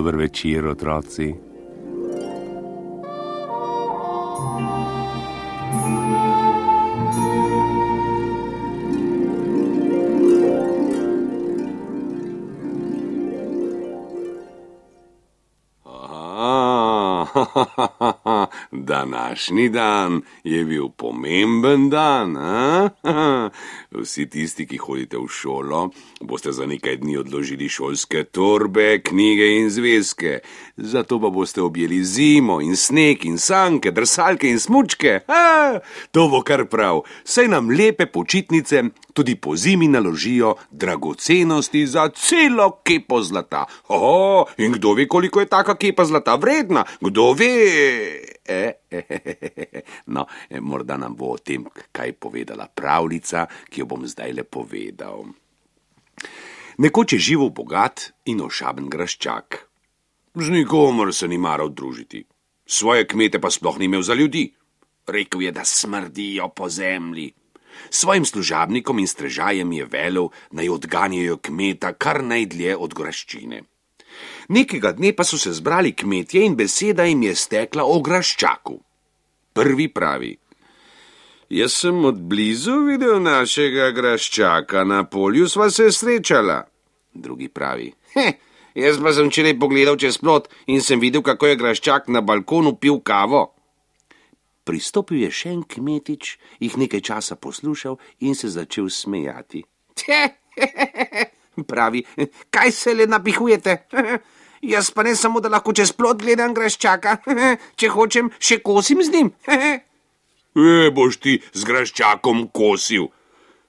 Dober večer, otroci. Današnji dan je bil pomemben dan. A? Vsi tisti, ki hodite v šolo, boste za nekaj dni odložili šolske torbe, knjige in zvezke. Zato pa boste objeli zimo in sneg in sanke, drsalke in smučke. A? To bo kar prav. Saj nam lepe počitnice tudi po zimi naložijo dragocenosti za celo kepo zlata. Oho, in kdo ve, koliko je taka kepa zlata vredna? Kdo ve? E, e, e, no, e, morda nam bo o tem kaj povedala pravljica, ki jo bom zdaj le povedal. Nekoč je živel bogat in ošaben graščak. Z nikomer se ni maral družiti, svoje kmete pa sploh ni imel za ljudi. Rekl je, da smrdijo po zemlji. Svojim služabnikom in strežajem je velel, naj odganjajo kmeta kar najdlje od graščine. Nekega dne pa so se zbrali kmetje in beseda jim je stekla o graščaku. Prvi pravi: Jaz sem od blizu videl našega graščaka, na polju sva se srečala. Drugi pravi: He, jaz pa sem včeraj pogledal čez plot in sem videl, kako je graščak na balkonu pil kavo. Pristopil je še en kmetič, jih nekaj časa poslušal in se začel smejati. Pravi, kaj se le napihujete? Jaz pa ne samo, da lahko čez plot gledam graščaka, če hočem, še kosim z njim. E, boš ti z graščakom kosil.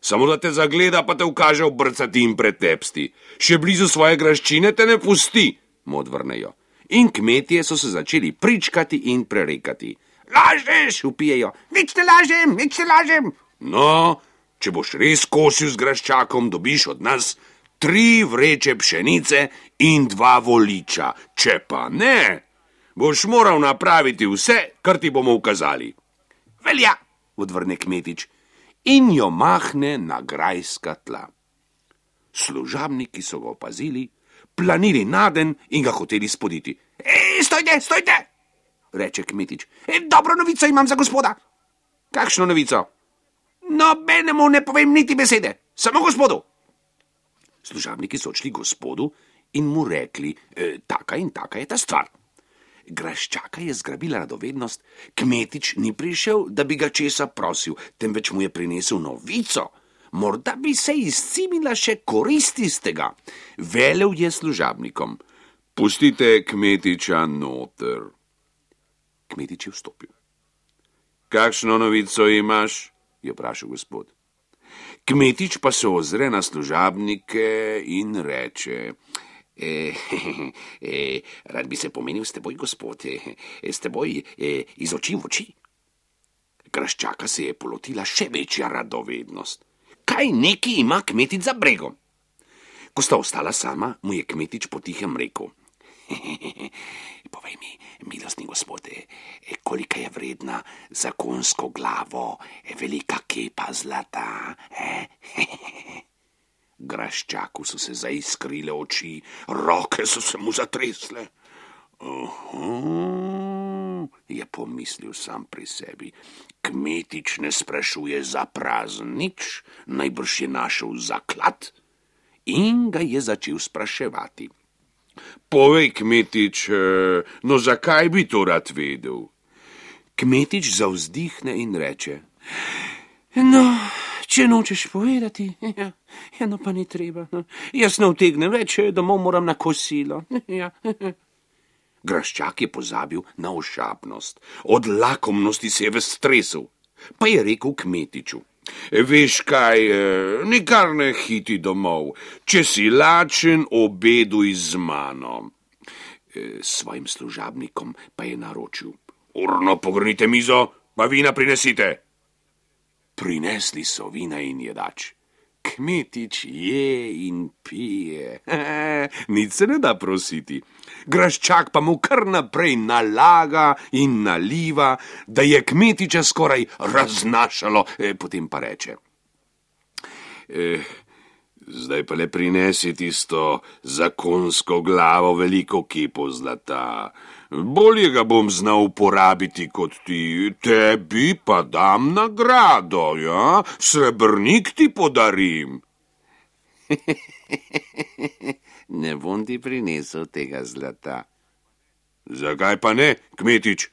Samo da te zagleda, pa te ukaže obrcati in pretepsti. Še blizu svoje graščine te ne pusti, mu odvrnejo. In kmetje so se začeli pričkati in prerekati. Lažeš, upijejo, nič ne lažem, nič ne lažem. No, če boš res kosil z graščakom, dobiš od nas tri vreče pšenice in dva voliča. Če pa ne, boš moral napraviti vse, kar ti bomo ukazali. Velja, odvrne kmetič in jo mahne na grajska tla. Služabniki so ga opazili, planili naden in ga hoteli spoditi. Ej, stojte, stojte! reče kmetič. E, dobro novico imam za gospoda. Kakšno novico? Nobenemu ne povem niti besede, samo gospodu. Služabniki so odšli gospodu in mu rekli: e, Taka in taka je ta stvar. Graščaka je zgrabila radovednost, kmetič ni prišel, da bi ga česa prosil, temveč mu je prinesel novico. Morda bi se izcimila še koristi iz tega. Velel je služabnikom: Pustite kmetiča noter. Kmetič je vstopil. Kakšno novico imaš? je vprašal gospod. Kmetič pa se ozre na služabnike in reče: E, e, rad bi se pomenil s teboj, gospod, e, s teboj e, iz oči v oči. Graščaka se je polotila še večja radovednost. Kaj neki ima kmetič za bregom? Ko sta ostala sama, mu je kmetič potihem rekel: Povej mi, milostni gospode, koliko je vredna za konsko glavo, velika kepa zlata? Eh? Graščaku so se zaiskrile oči, roke so se mu zatresle. Uhum, je pomislil sam pri sebi. Kmetič ne sprašuje za prazen nič, najbrž je našel zaklad in ga je začel spraševati. Povej, kmetič, no zakaj bi to rad vedel? Kmetič zavzdihne in reče: No, če nočeš povedati, ja, ja no pa ni treba. No. Jaz ne vtegnem več, domov moram na kosilo. Ja. Graščak je pozabil na ošapnost, od lakomnosti se je v stresu, pa je rekel kmetiču. Veš kaj, nikar ne hiti domov, če si lačen, obeduj z mano. Svojim služabnikom pa je naročil: Urno pogrnite mizo, pa vina prinesite. Prinesli so vina in jedač. Kmetič je in pije, nič se ne da prositi. Graščak pa mu kar naprej nalaga in naliva, da je kmetiča skoraj raznašalo, e, potem pa reče: e, Zdaj pa le prinesi tisto zakonsko glavo, veliko kipo zlata. Bolje ga bom znal uporabiti kot ti, tebi pa dam nagrado, ja? Srebrnik ti podarim. ne bom ti prinesel tega zlata. Zakaj pa ne, kmetič?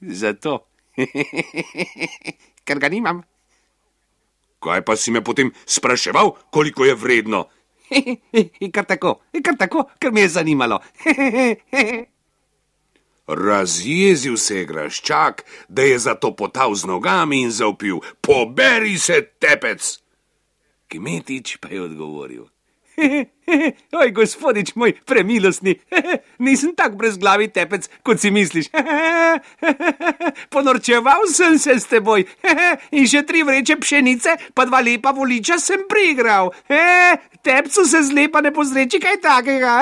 Zato, ker ga nimam. Kaj pa si me potem spraševal, koliko je vredno? kar tako, kar tako, ker me je zanimalo. Razjezil se je graščak, da je zato potal z nogami in zaupil: Poberi se, tepec! Kmetič pa je odgovoril: Oj, gospodič moj, premilostni, nisem tak brezglavi tepec, kot si misliš. Ponorčeval sem se s teboj in še tri vreče pšenice, pa dva lepa voliča sem prigral. Tepcu se zlepa ne pozreči kaj takega.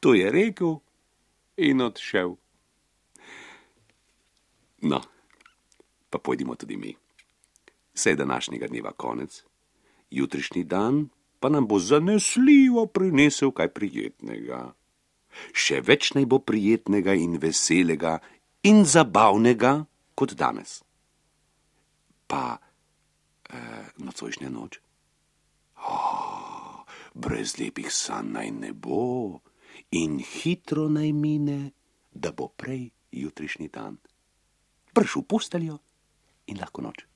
To je rekel in odšel. No, pa pojdimo tudi mi. Vse današnjega dneva konec jutrišnji dan pa nam bo zanesljivo prinesel kaj prijetnega. Še več naj bo prijetnega in veselega in zabavnega kot danes. Pa eh, nocojšnja noč. Oh, brez lepih sanj naj ne bo in hitro naj mine, da bo prej jutrišnji dan. Pršu posteljo in lahko noč.